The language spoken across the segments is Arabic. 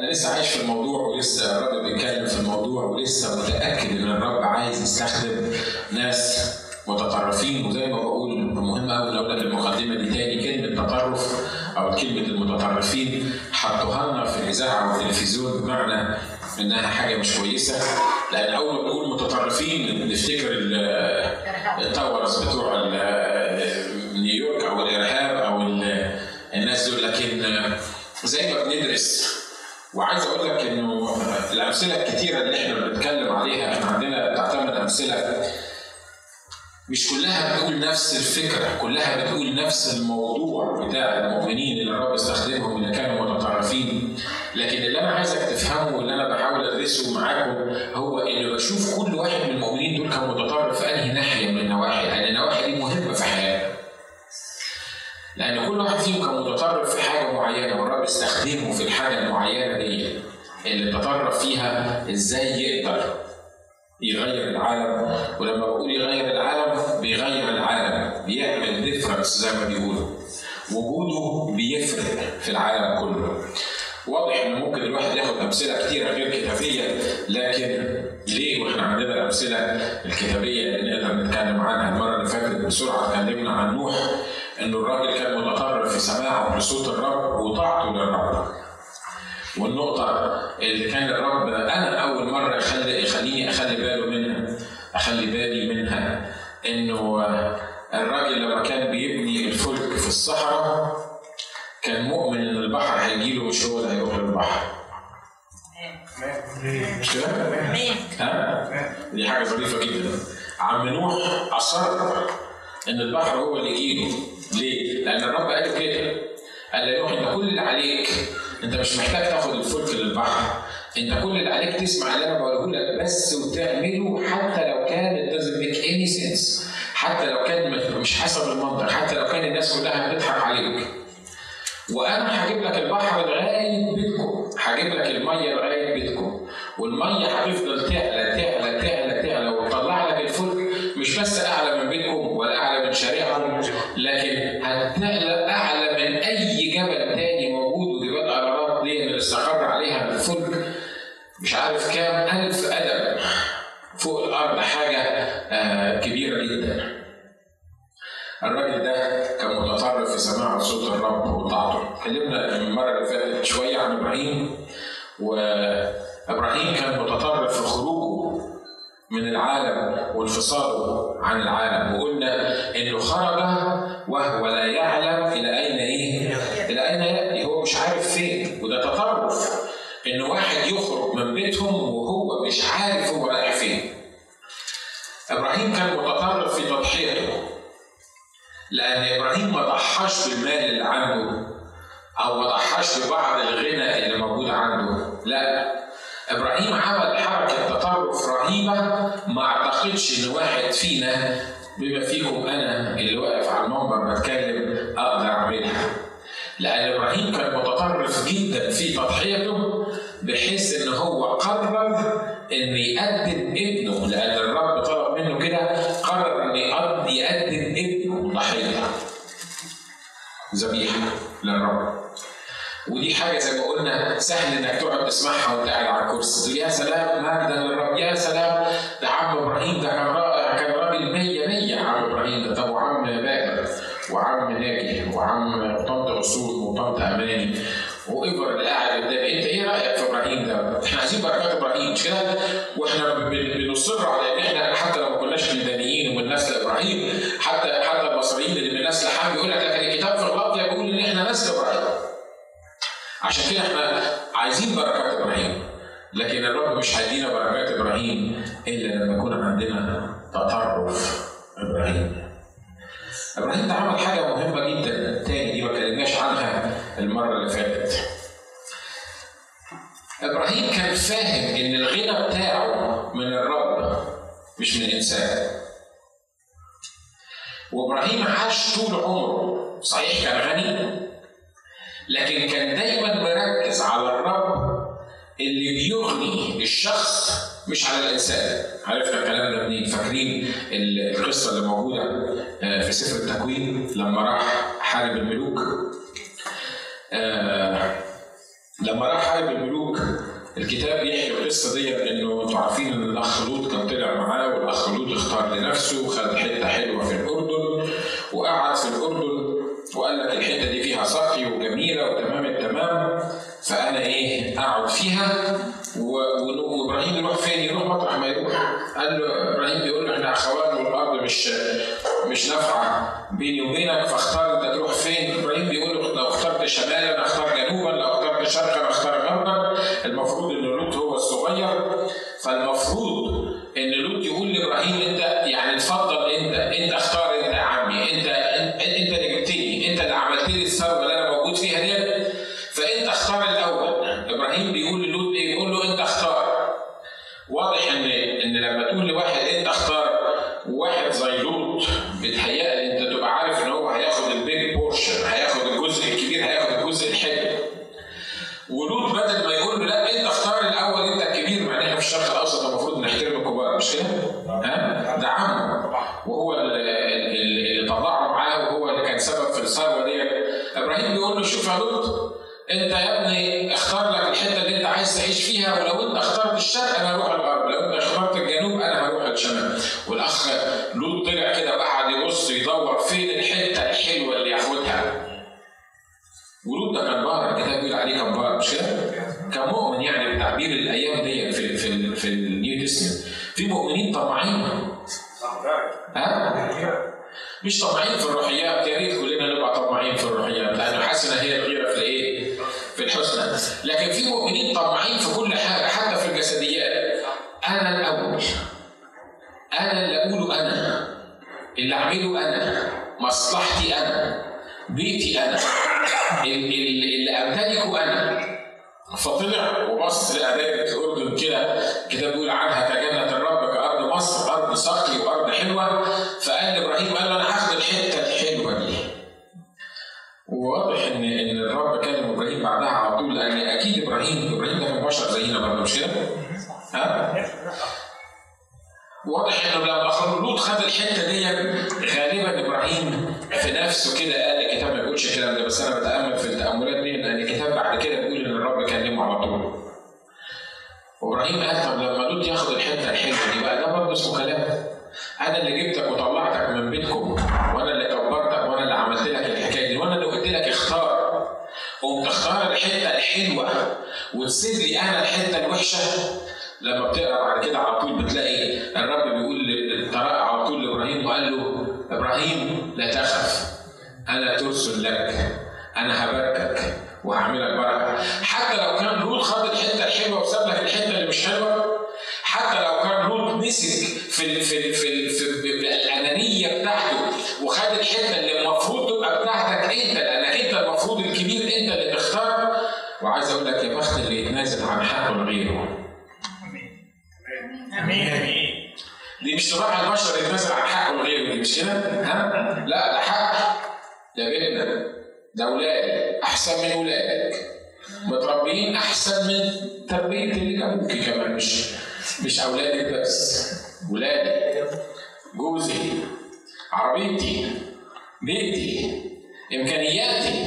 أنا لسه عايش في الموضوع ولسه الرب بيتكلم في الموضوع ولسه متأكد إن الرب عايز يستخدم ناس متطرفين. وزي ما بقول مهم قوي لو لك المقدمة دي تاني كلمة تطرف أو كلمة المتطرفين حطوها لنا في الإذاعة والتلفزيون بمعنى إنها حاجة مش كويسة. لأن أول ما بنقول متطرفين نفتكر التاورز بتوع نيويورك أو الإرهاب أو الناس دول. لكن زي ما بندرس وعايز أقول لك إنه الأمثلة الكثيره اللي إحنا بنتكلم عليها إحنا عندنا تعتمد أمثلة مش كلها بتقول نفس الفكرة كلها بتقول نفس الموضوع بتاع المؤمنين اللي الرب استخدمهم اللي كانوا متطرفين. لكن اللي أنا عايزك تفهمه واللي أنا بحاول أدرسه معاكم هو إنه بشوف كل واحد من المؤمنين دول كان متطرف في أنهي ناحية؟ من النواحي لأن كل واحد فيهم كان متطرف في حاجة معينة والرب استخدمه في الحاجة المعينة دي اللي تطرف فيها إزاي يقدر يغير العالم. ولما بقول يغير العالم بيغير العالم بيعمل ديفرنس زي ما بيقولوا. وجوده بيفرق في العالم كله. واضح إن ممكن الواحد ياخد أمثلة كتيرة غير كتابية لكن ليه وإحنا عندنا الأمثلة الكتابية اللي نقدر نتكلم عنها؟ المرة اللي فاتت بسرعة اتكلمنا عن نوح. انه الراجل كان متطرف في سماعه لصوت الرب وطاعته للرب والنقطة اللي كان الرب أنا أول مرة يخلي يخليني أخلي باله منها أخلي بالي منها إنه الراجل لما كان بيبني الفلك في الصحراء كان مؤمن إن البحر هيجيله مش هو اللي هيروح للبحر. مش كده؟ ها؟ دي حاجة ظريفة جدا. عم نوح أصر إن البحر هو اللي يجيله. ليه؟ لأن الرب قال كده. قال له نوح أنت كل اللي عليك أنت مش محتاج تاخد الفلك للبحر انت كل اللي عليك تسمع اللي أنا بقوله لك بس وتعمله حتى لو كان it doesn't make any sense. حتى لو كان مش حسب المنطق. حتى لو كان الناس كلها بتضحك عليك. وأنا هجيب لك البحر لغاية بيتكم. هجيب لك المية لغاية بيتكم. والمية هتفضل تعلى تعلى تعلى تعلى وتطلع لك الفلك. مش بس أعلى اتكلمنا المرة اللي فاتت شوية عن إبراهيم وإبراهيم كان متطرف في خروجه من العالم وانفصاله عن العالم وقلنا إنه خرج وهو لا يعلم إلى أين إيه؟ إلى أين يأتي هو مش عارف فين وده تطرف ان واحد يخرج من بيتهم وهو مش عارف هو رايح فين. إبراهيم كان متطرف في تضحيته لأن إبراهيم ما ضحاش بالمال اللي عنده أو ما ضحاش ببعض الغنى اللي موجود عنده لا إبراهيم عمل حركة تطرف رهيبة ما أعتقدش إن واحد فينا بما فيكم أنا اللي واقف على المنبر بتكلم أقدر أعملها. لأن إبراهيم كان متطرف جدا في تضحيته بحيث إن هو قرر ان يقدم ابنه لأن الرب طلب منه كده قرر ان يقدم ابنه ضحيه. ذبيحة للرب. ودي حاجة زي ما قلنا سهل إنك تقعد تسمعها وأنت قاعد على الكرسي يا سلام مجدا للرب يا سلام ده عم إبراهيم ده كان رائع كان راجل 100 100 عم إبراهيم ده طب وعم باقر وعم ناجي وعم طنط عصور وطنط أماني وايفر اللي قاعد قدام أنت إيه رأيك في إبراهيم ده؟ إحنا عايزين بركات إبراهيم مش كده؟ وإحنا بنصر على إن إحنا حتى لو ما كناش كلدانيين ومن نسل إبراهيم حتى حتى المصريين اللي من نسل حم يقول لك لكن الكتاب في الغلط يقول إن إحنا نسل إبراهيم. عشان كده إحنا عايزين بركات إبراهيم لكن الرب مش هيدينا بركات إبراهيم إلا لما يكون عندنا تطرف إبراهيم. إبراهيم ده عمل حاجة مهمة جدا تاني دي ما اتكلمناش عنها المرة اللي فاتت. إبراهيم كان فاهم إن الغنى بتاعه من الرب مش من الإنسان. وإبراهيم عاش طول عمره صحيح كان غني لكن كان دايما مركز على الرب اللي بيغني الشخص مش على الإنسان. عرفنا الكلام ده منين؟ فاكرين القصة اللي موجودة في سفر التكوين لما راح حارب الملوك؟ لما راح حارب الملوك الكتاب بيحكي القصة دي إنه أنتوا عارفين إن الاخ لوط كان طلع معاه والاخ لوط اختار لنفسه وخد حتة حلوة في الأردن وقعد في الأردن وقال لك الحته دي فيها سقي وجميله وتمام التمام فأنا إيه أقعد فيها وابراهيم يروح فين؟ يروح مطرح ما يروح قال له إبراهيم بيقول له إحنا اخوات والأرض مش مش نافعة بيني وبينك فاختار أنت تروح فين؟ إبراهيم بيقول له لو اخترت شمالا أختار جنوبا لو اخترت شرقا أختار غربا المفروض ان لوط هو الصغير فالمفروض الأول أنا اللي اقوله أنا. اللي أعمله أنا. مصلحتي أنا. بيتي أنا. اللي أمتلكه أنا. فطلع وبص لقى دايره الاردن كده. كده بيقول عنها كجنة الرب كأرض مصر أرض سقي وأرض حلوة. فقال لإبراهيم قال له أنا هاخد الحتة الحلوة دي. وواضح ان إن الرب كلم إبراهيم بعدها على طول لأن أكيد إبراهيم إبراهيم ده كان بشر زينا برضه مش كده؟ ها؟ واضح إنه لما لوط خد الحتة دي غالبا إبراهيم في نفسه كده قال الكتاب ما بيقولش الكلام ده بس أنا بتأمل في التأملات دي لأن الكتاب بعد كده بيقول إن الرب كلمه على طول. وإبراهيم قال طب لما لوط ياخد الحتة الحلوه دي بقى ده برضه اسمه كلام. أنا اللي جبتك وطلعتك من بيتكم وأنا اللي كبرتك وأنا اللي عملت لك الحكاية دي وأنا اللي قلت لك اختار قوم تختار الحتة الحلوة وتسيب لي أنا الحتة الوحشة لما بتقرأ بعد كده على طول بتلاقي الرب بيقول على طول لإبراهيم وقال له إبراهيم لا تخف أنا ترسل لك أنا هباركك وهعملك بركة. حتى لو كان لوط خد الحتة الحلوة وساب لك الحتة اللي مش حلوة حتى لو كان لوط مسك في, في, في الانانيه بتاعته وخد الحته اللي المفروض تبقى بتاعتك انت لانك انت المفروض الكبير انت اللي تختار وعايز أقول لك يا بخت اللي يتنازل عن حقه لغيره امين امين دي مش طباع البشر يتنازل عن حقه لغيره دي مش كده؟ ها؟ لا ده حق. ده بيتنا ده ولادي أحسن من ولادك. متربيين أحسن من تربية اللي أبوك كمان مش مش أولادك بس. ولادي جوزي. عربيتي. بيتي. إمكانياتي.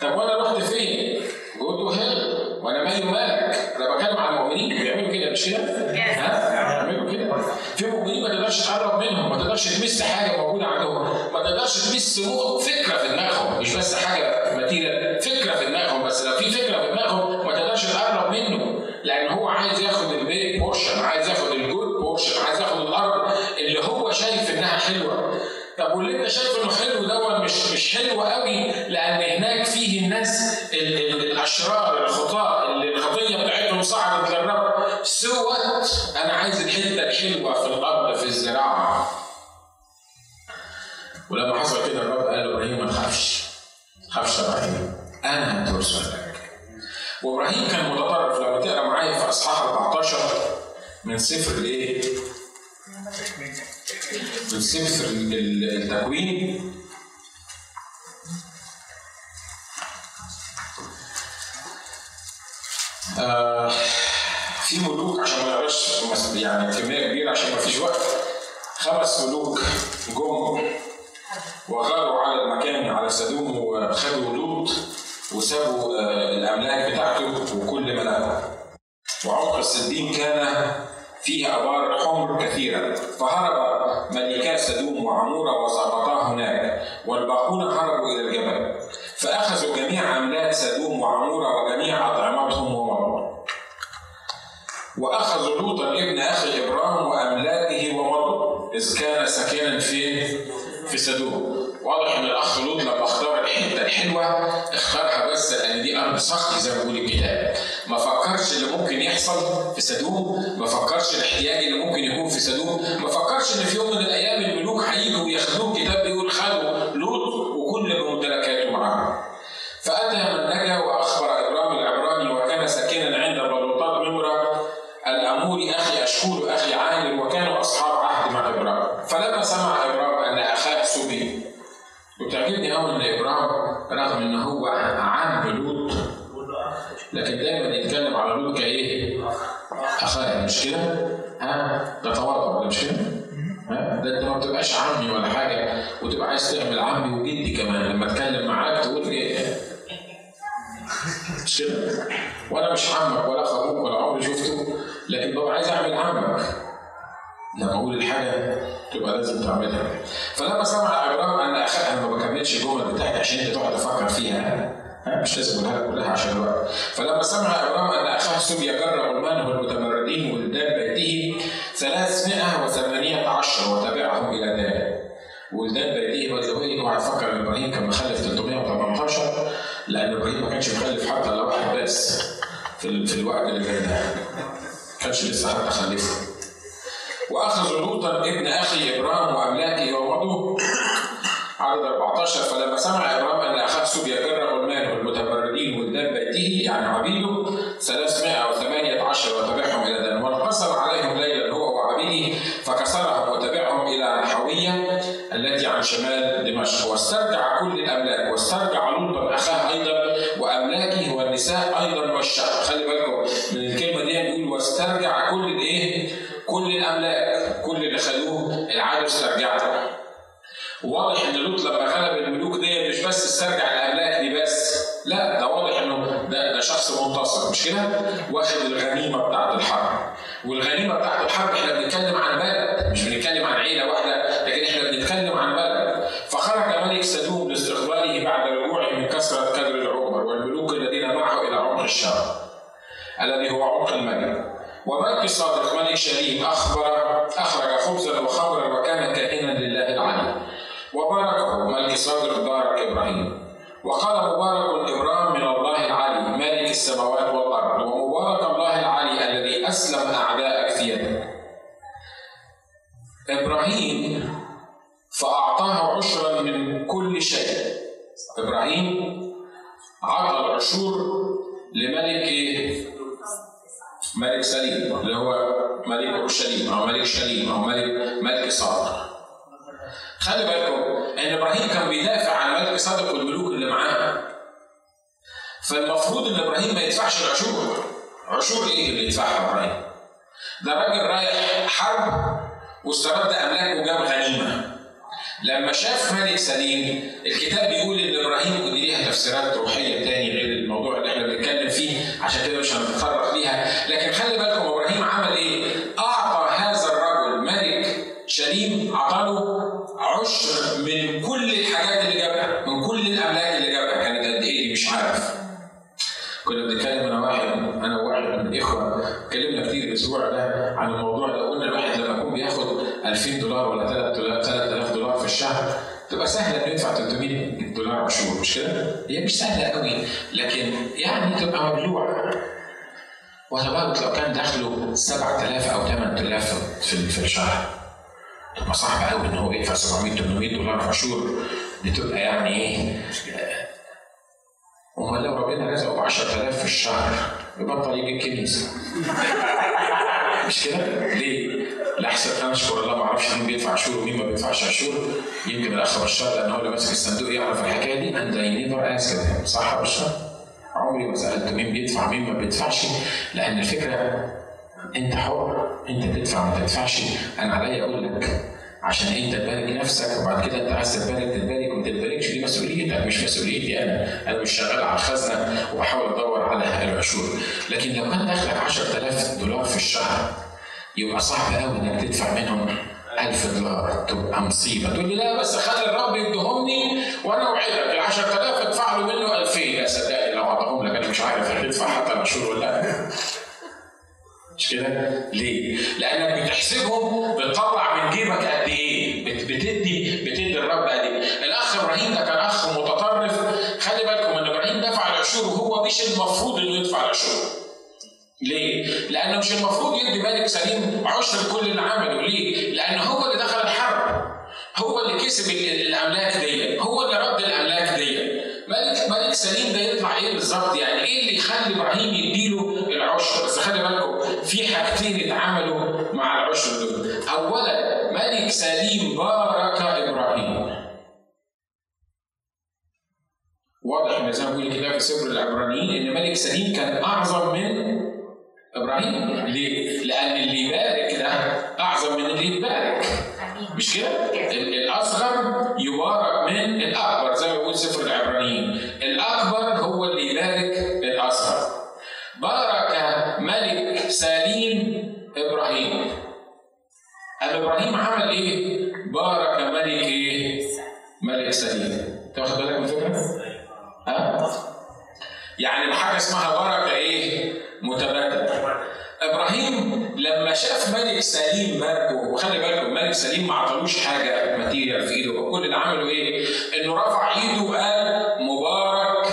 طب وأنا رحت فين؟ قلت هنا وأنا مالي ومالك أنا بتكلم عن المؤمنين بيعملوا كده مش كده؟ ها؟ بيعملوا كده في مؤمنين ما تقدرش تقرب منهم ما تقدرش تمس حاجة موجودة عندهم ما تقدرش تمس فكرة في دماغهم مش بس حاجة ماتيريال فكرة في دماغهم بس لو في فكرة في دماغهم ما تقدرش تقرب منه لأن هو عايز ياخد ال big portion عايز ياخد ال good portion عايز ياخد الأرض اللي هو شايف إنها حلوة طب واللي أنت شايف إنه حلو دوت مش مش حلو قوي ولما حصل كده الرب قال لابراهيم ما تخافش. يا إبراهيم. أنا هترسل لك. وإبراهيم كان متطرف. لما تقرأ معايا في إصحاح 14 من سفر الايه؟ من سفر التكوين. آه في ملوك عشان ما نقراش يعني كمية كبيرة عشان ما فيش وقت. خمس ملوك جم. وغاروا على المكان على سدوم وخدوا لوط وسابوا آه، الأملاك بتاعته وكل ما له وعمق السديم كان فيه ابار حمر كثيره فهرب ملكا سدوم وعمورة وسقطا هناك. والباقون هربوا إلى الجبل. فأخذوا جميع أملاك سدوم وعمورة وجميع أطعمتهم ومضوا وأخذوا لوطا ابن أخي إبراهيم وأملاكه ومضوا إذ كان ساكنا؟ في سدوم واضح إن الأخ لوط لما اختار الحتة الحلوة اختارها بس لأن دي أرض صخر زي ما بيقول الكتاب. ما فكرش اللي ممكن يحصل في سدوم ما فكرش الاحتياج اللي ممكن يكون في سدوم ما فكرش إن في يوم من الأيام الملوك هيجوا وياخدوه الكتاب مش كده؟ ها ده تواضع مش كده؟ ها ده انت ما بتبقاش عمي ولا حاجة وتبقى عايز تعمل عمي وجدي كمان لما اتكلم معاك تقول إيه؟ مش كده؟ وأنا مش عمك ولا أخوك ولا عمري شفته لكن ببقى عايز أعمل عمك لما أقول الحاجة تبقى لازم تعملها فلما سمع إبراهيم أن اخاه أنا ما بكملش الجمل بتاعتي عشان أنت تقعد تفكر فيها مش لازم أقولها كلها عشان الوقت فلما سمع إبراهيم أن أخاه سوريا جر غلمانه والمتمردين ولدان بيته 318 وتبعهم إلى دان ولدان بيته واي اوعى تفكر ان إبراهيم كان مخلف 318 لأن إبراهيم ما كانش مخلف حتى الا واحد بس في, في الوقت اللي كان ده. ما كانش لسه حتى خلفه واخذوا لوطا ابن أخي إبراهيم وأملاكه ومضوا عدد 14 فلما سمع إبراهيم أن أخاه سوبيا جر غلمان والمتمردين ولدان بيته يعني عبيده 318 rush or لما شاف ملك سليم الكتاب بيقول إن إبراهيم ودي ليها تفسيرات روحية تاني غير الموضوع اللي إحنا بنتكلم فيه عشان كده مش هنتطرق ليها. لكن خلي بالكم إبراهيم عمل إيه؟ أعطى هذا الرجل ملك شليم أعطاله عشر من كل الحاجات اللي جابها من كل الأملاك اللي جابها. كانت قد إيه؟ مش عارف. كنا بنتكلم أنا واحد أنا وواحد من الإخوة. اتكلمنا كتير الأسبوع ده عن الموضوع ده قلنا الواحد لما يكون بياخد 2000 دولار ولا 3000 دولار في الشهر تبقى سهلة انه يدفع 300 دولار عشور مش كده؟ هي مش سهلة قوي لكن يعني تبقى مبلوعه وتبارك لو كان دخله 7000 أو 8000 في الشهر تبقى صعبة قوي إن هو يدفع 700 800 دولار عشور بتبقى يعني إيه أمال لو ربنا رزقه ب 10000 في الشهر يبطل يجي الكنيسة مش كده؟ ليه؟ لحسن أنا اشكر الله ما أعرفش مين بيدفع عشور ومين ما بيدفعش عشور يمكن الأخ بشار لأن هو اللي ماسك الصندوق يعرف الحكاية دي. and I never ask صح يا بشار؟ عمري ما سألت مين بيدفع مين ما بيدفعش. لأن الفكرة أنت حر أنت تدفع ما تدفعش. أنا عليا أقول لك عشان أنت تبارك نفسك وبعد كده أنت عايز تبارك تتبارك وما تتباركش دي مسؤوليتك. مش مسؤوليتي أنا. أنا مش شغال على الخزنة وبحاول أدور على العشور. لكن لو كان دخلك 10000 دولار في الشهر يبقى صعب قوي إنك تدفع منهم 1000 دولار تبقى مصيبة تقول لي لا بس خلي الرب يديهمني وأنا أوعدك ال 10000 ادفع له منه 2000 يا صدقني لو اعطاهم لك أنا مش عارف هتدفع حتى العشور ولا لا مش كده؟ ليه؟ لأنك بتحسبهم بتطلع من جيبك قد إيه؟ بتدي بتدي الرب قد إيه؟ الأخ إبراهيم ده كان أخ متطرف خلي بالكم إن إبراهيم دفع العشور وهو مش المفروض إنه يدفع العشور. لأنه مش المفروض يدي ملك سليم عشر كل اللي عمله، ليه؟ لأنه هو اللي دخل الحرب. هو اللي كسب الأملاك دي، هو اللي رد الأملاك دي. ملك ملك سليم ده يطلع إيه بالظبط؟ يعني إيه اللي يخلي إبراهيم يديله العشر؟ بس خلي بالكم في حاجتين اتعملوا مع العشر دول. أولا ملك سليم بارك إبراهيم. واضح إن زي ما بيقول الكتاب في سفر العبرانيين إن ملك سليم كان أعظم من إبراهيم ليه؟ لأن اللي يبارك ده أعظم من اللي يتبارك مش كده؟ الأصغر يبارك من الأكبر زي ما بيقول سفر العبرانيين الأكبر هو اللي يبارك الأصغر بارك ملك سليم إبراهيم أم إبراهيم عمل إيه؟ بارك ملك إيه؟ ملك سليم تاخد بالك من الفكرة؟ ها؟ يعني حاجة اسمها بركه إيه؟ متبادله. إبراهيم لما شاف ملك سليم باركه وخلي بالكم ملك سليم ما عطلوش حاجة ماتيريال في إيده كل اللي عمله إيه؟ إنه رفع إيده وقال مبارك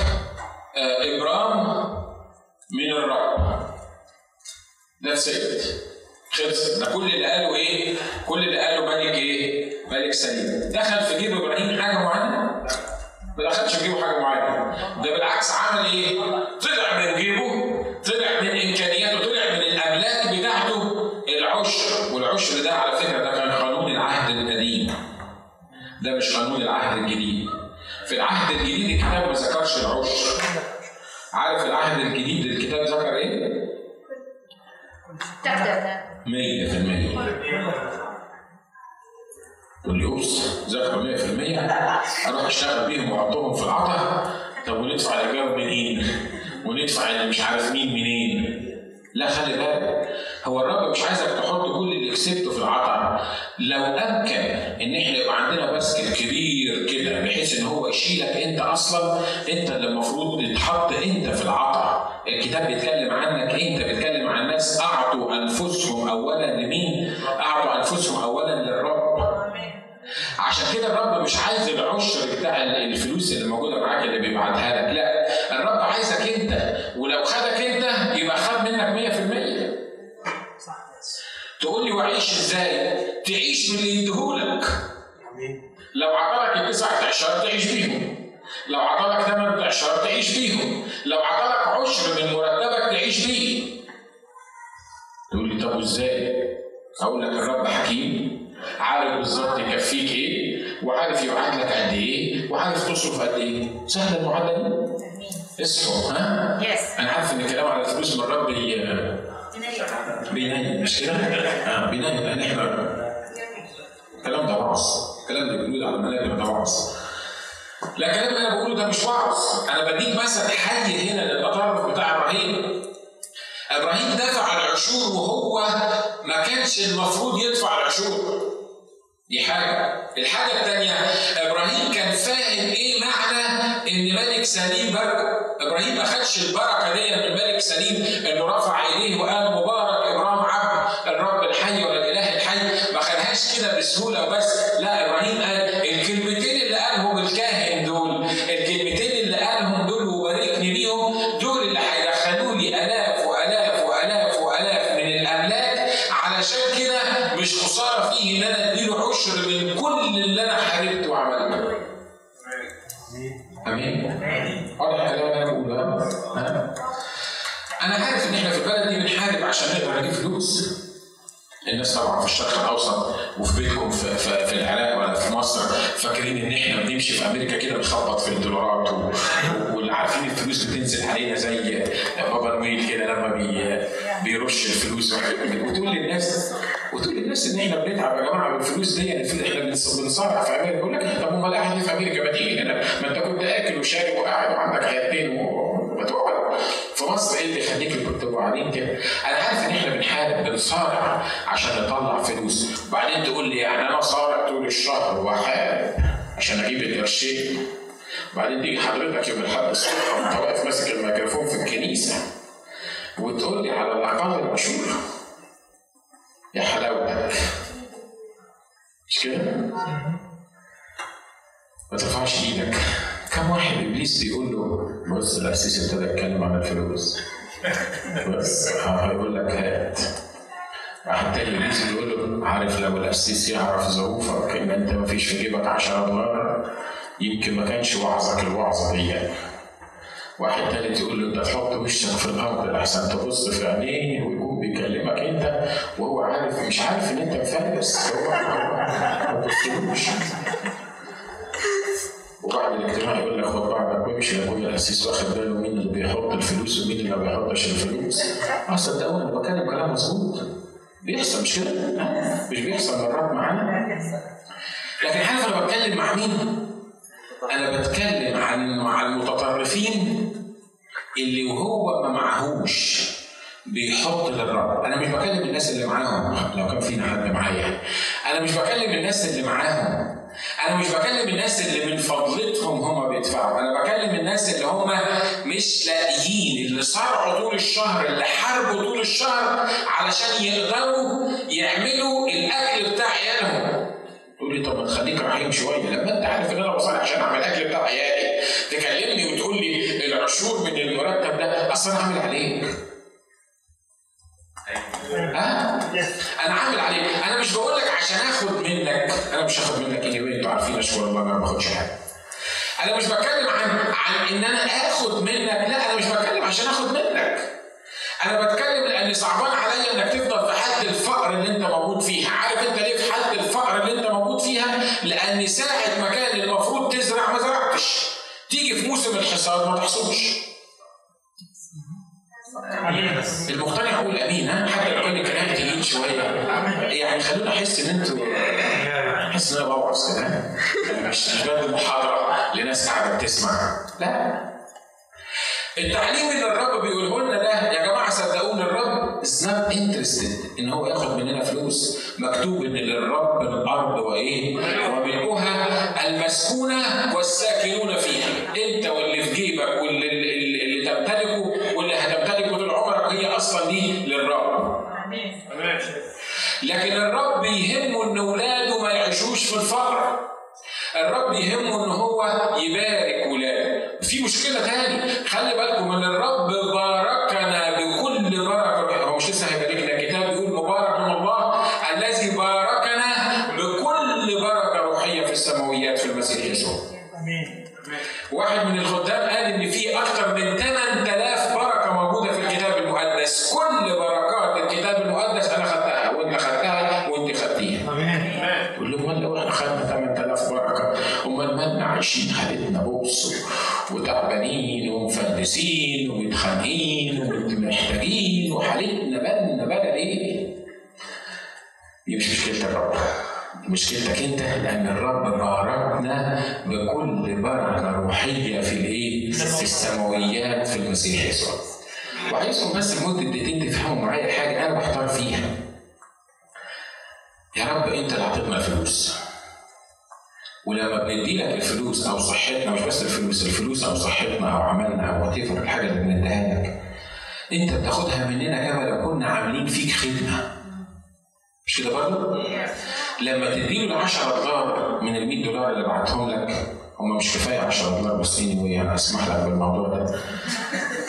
آه إبرام من الرب. That's it. خلص ده كل اللي قاله إيه؟ كل اللي قاله ملك إيه؟ ملك سليم. دخل في جيب إبراهيم حاجة معينة؟ ما دخلش في جيبه حاجة معينة؟ ده بالعكس عمل إيه؟ طلع من جيبه طلع من إمكانياته طلع من الأملاك بتاعته. العشر والعشر ده على فكرة ده كان قانون العهد القديم. ده مش قانون العهد الجديد. في العهد الجديد الكتاب ما ذكرش العشر. عارف العهد الجديد الكتاب ذكر إيه؟ 100% اوبس ذاكروا 100% أروح أشتغل بيهم وأحطهم في العطا طب وندفع الإيجار منين؟ وندفع اللي مش عارف مين منين؟ لا خلي بالك هو الرب مش عايزك تحط كل اللي كسبته في العطا لو أمكن إن إحنا يبقى عندنا باسكت كبير كده بحيث إن هو يشيلك أنت أصلا أنت اللي المفروض تتحط أنت في العطا الكتاب بيتكلم عنك أنت بيتكلم عن ناس أعطوا أنفسهم اولا لمين؟ أعطوا أنفسهم اولا عشان كده الرب مش عايز العشر بتاع الفلوس اللي موجودة معاك اللي بيبعتها لك لا الرب عايزك انت ولو خدك انت يبقى خد منك 100% تقول لي واعيش إزاي؟ تعيش باللي يديهولك. لو عطلك التسع اعشار تعيش بيهم. لو عطلك ثمان اعشار تعيش بيهم. لو عطلك عشر من مرتبك تعيش بيه. تقول لي طب إزاي أقول لك الرب حكيم عارف بالظبط يكفيك إيه؟ وعارف يبعت لك قد إيه؟ وعارف تصرف قد إيه؟ سهله المعادله دي اصحوا ها؟ يس أنا عارف إن الكلام على الفلوس من الرب بي- بينيم. مش كده؟ آه بينيم لأن إحنا الكلام ده وعظ الكلام اللي بنقول على المنابر ده وعظ اللي أنا بقوله ده مش وعظ. أنا بديك مثل حي هنا للتطرف بتاع إبراهيم. إبراهيم دفع العشور وهو كانش المفروض يدفع العشور دي حاجة. الحاجة الثانية إبراهيم كان فاهم إيه معنى إن ملك سليم باركه إبراهيم ما خدش البركة دي من ملك سليم إنه رفع إيديه وقال مبارك. وتقول للناس وتقول للناس إن إحنا بنتعب يا جماعة بالفلوس دي إحنا بنصارع في أمريكا يقول لك طب أمال قاعد في أمريكا ما تيجي ما أنت كنت اكل وشارب وقاعد وعندك حياتين وتقعد في مصر إيه اللي يخليك كنت قاعدين كده؟ أنا عارف إن إحنا بنحارب بنصارع عشان نطلع فلوس. وبعدين تقول لي يعني أنا صارع طول الشهر واحارب عشان أجيب القرشين وبعدين تيجي حضرتك يوم الأحد الصبح وأنت واقف ماسك الميكروفون في الكنيسة. وتقول لي على الاقل العشور يا حلاوتك مش كده؟ ما ترفعش إيدك. كم واحد إبليس بيقول له بص الاسيس ابتدى يتكلم عن الفلوس. بس هيقول لك هات. واحد تاني إبليس بيقول له عارف لو الأسيس يعرف ظروفك إن أنت ما فيش في جيبك 10 دولار يمكن ما كانش وعظك الوعظه دي واحد تالت يقول له أنت تحط وشك في الأرض لحسن تبص في عينيه ويكون بيكلمك أنت وهو عارف مش عارف إن أنت مفلس هو ما تبصلوش وبعد الاجتماع يقول لك خد بعضك وامشي يكون الأسيس واخد باله مين اللي بيحط الفلوس ومين اللي ما بيحطش الفلوس. آه صدقوني أنا بتكلم كلام مظبوط. بيحصل مش كده؟ مش بيحصل مرات معانا؟ لكن عارف أنا بتكلم مع مين؟ أنا بتكلم عن مع المتطرفين اللي وهو ما معهوش بيحط للرب. أنا مش بكلم الناس اللي معاهم لو كان فينا حد معايا. أنا مش بكلم الناس اللي معاهم. أنا مش بكلم الناس اللي من فضلتهم هم بيدفعوا. أنا بكلم الناس اللي هم مش لاقيين اللي صرعوا طول الشهر اللي حاربوا طول الشهر علشان يقدروا يعملوا الأكل بتاع تقول لي طب ما تخليك رحيم شوية. لما انت عارف ان أنا بصلي عشان اعمل الاكل بتاع عيالي تكلمني وتقول لي العشور من المرتب ده أصل أنا عامل عليك. ها؟ أنا عامل عليك. أنا مش بقول لك عشان آخد منك. أنا مش هاخد منك إيه أنتوا عارفين أشكر الله أنا ما باخدش حاجة. أنا مش بتكلم عن عن إن أنا آخد منك. لا أنا مش بتكلم عشان آخد منك. أنا بتكلم لأن صعبان عليا إنك تفضل في حاله الفقر اللي أنت موجود فيها عارف أنت لأن ساعه ما المفروض تزرع ما زرعتش. تيجي في موسم الحصاد ما تحصدش. المقتنع يقول امين ها؟ حتى لو كان الكلام تقيل شوية. يعني خلونا احس إن أنتوا احس إن أنا بوعظ مش بدي محاضره لناس قاعدة بتسمع. لا. التعليم اللي الرب بيقوله لنا ده يا جماعة صدقوني الرب is not interested إن هو ياخد مننا فلوس. مكتوب إن للرب الأرض وإيه؟ وملؤها المسكونة والساكنون فيها أنت واللي في جيبك واللي اللي تمتلكه واللي هتمتلكه طول عمرك هي أصلا دي للرب. لكن الرب يهمه إن اولاده ما يعيشوش في الفقر. الرب يهمه إن هو يبارك ولاده. في مشكلة تاني خلي بالكم إن الرب باركنا بكل بركه هو مش لسه هيباركنا الكتاب بيقول مبارك من الله الذي باركنا بكل بركه روحيه في السماويات في المسيح يسوع. امين. واحد من مشكلتك انت لأن الرب باركنا بكل بركة روحية في الإيه؟ في السماويات في المسيح يسوع. وعايزكم بس لمدة دقيقتين تفهموا معايا حاجة أنا بحتار فيها. يا رب أنت اللي اعطيتنا الفلوس. ولما بندي لك الفلوس أو صحتنا مش بس الفلوس الفلوس أو صحتنا أو عملنا أو وات الحاجة اللي بنديها لك أنت بتاخدها مننا كما لو كنا عاملين فيك خدمة مش كده برضه؟ لما تديله ال 10 دولار من ال 100 دولار اللي بعتهم لك هم مش كفاية 10 دولار بس اني أنا اسمح لك بالموضوع ده.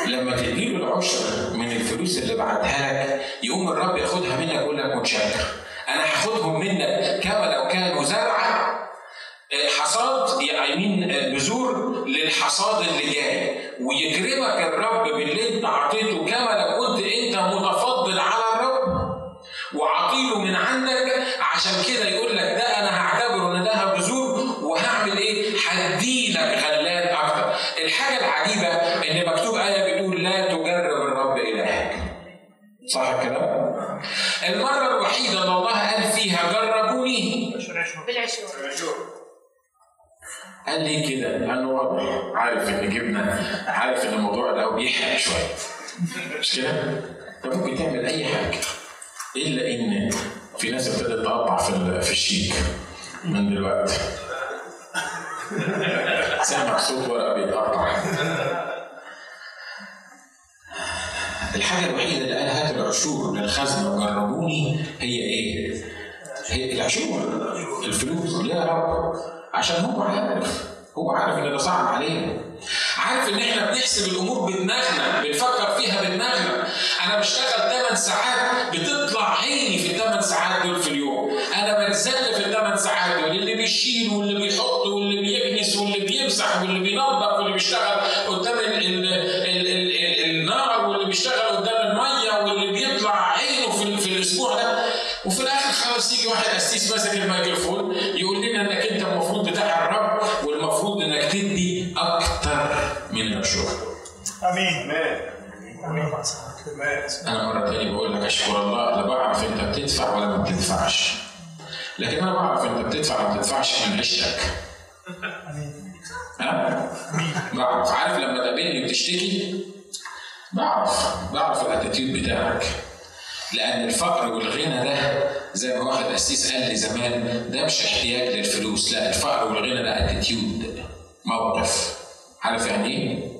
لما تديله العشر من الفلوس اللي بعتها لك يقوم الرب ياخدها منك يقول لك متشكر أنا هاخدهم منك كما لو كانوا زرعه حصاد يمين بذور للحصاد اللي جاي. ويكرمك الرب باللي أنت أعطيته كما لو كنت عشان كده يقول لك ده أنا هعتبره إن ده بذور وهعمل إيه؟ هدي لك غلال أكتر. الحاجة العجيبة إن مكتوب آية بتقول لا تجرب الرب إلهك. صح الكلام؟ المرة الوحيدة اللي الله قال فيها جربوني بالعشور قال لي كده؟ لأنه واضح عارف إن جبنا عارف إن الموضوع ده بيحرق شوية مش كده؟ أنت ممكن تعمل أي حاجة إلا إن في ناس ابتدت تقطع في في الشيك من دلوقتي. سامع صوت ورقة بيتقطع. الحاجة الوحيدة اللي قال هات العشور للخزنة وجربوني هي إيه؟ هي العشور الفلوس. يا رب؟ عشان هو عارف. هو عارف إن ده صعب علينا. عارف إن إحنا بنحسب الأمور بدماغنا بنفكر فيها بدماغنا أنا بشتغل 8 ساعات بتطلع عيني في أنا مرة تاني بقول لك أشكر الله لا بعرف أنت بتدفع ولا ما بتدفعش. لكن أنا بعرف أنت بتدفع ولا ما بتدفعش من عيشتك. ها؟ بعرف عارف لما تقابلني بتشتكي بعرف بعرف الأتيتيود بتاعك لأن الفقر والغنى ده زي ما واحد قسيس قال لي زمان ده مش احتياج للفلوس لا الفقر والغنى ده أتيتيود موقف عارف يعني إيه؟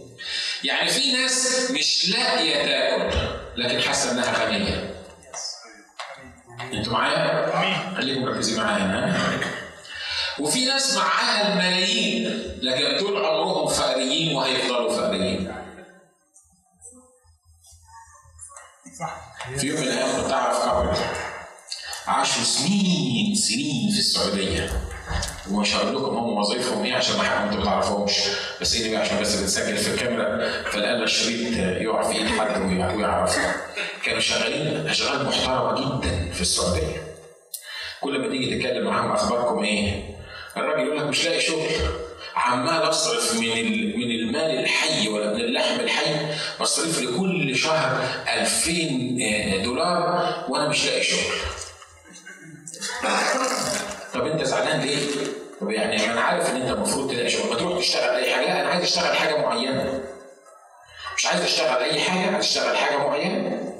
يعني في ناس مش لاقية تاكل لكن حاسة إنها غنية. أنتوا معايا؟ خليكم مركزين معايا؟ وفي ناس معاها الملايين لكن طول عمرهم فقريين وهيفضلوا فقريين. في يوم من الأيام كنت أعرف كابل عاشوا سنين سنين في السعودية. ومش هقول لكم هم وظيفهم إيه عشان ما أنتوا ما تعرفوهمش بس إيه بقى عشان بس بنسجل في الكاميرا فالآن الشريط يقع في إيد حد ويع- ويعرف كانوا شغالين أشغال محترمة جدا في السعودية. كل ما تيجي تتكلم معاهم أخباركم إيه؟ الراجل يقول لك مش لاقي شغل. عمال أصرف من من المال الحي ولا من اللحم الحي بصرف لي كل شهر 2000 دولار وأنا مش لاقي شغل. طب انت زعلان ليه؟ طب يعني أنا عارف ان انت المفروض تلاقي ما تروح تشتغل اي حاجة لا أنا عايز اشتغل حاجة معينة. مش عايز اشتغل اي حاجة عايز اشتغل حاجة معينة.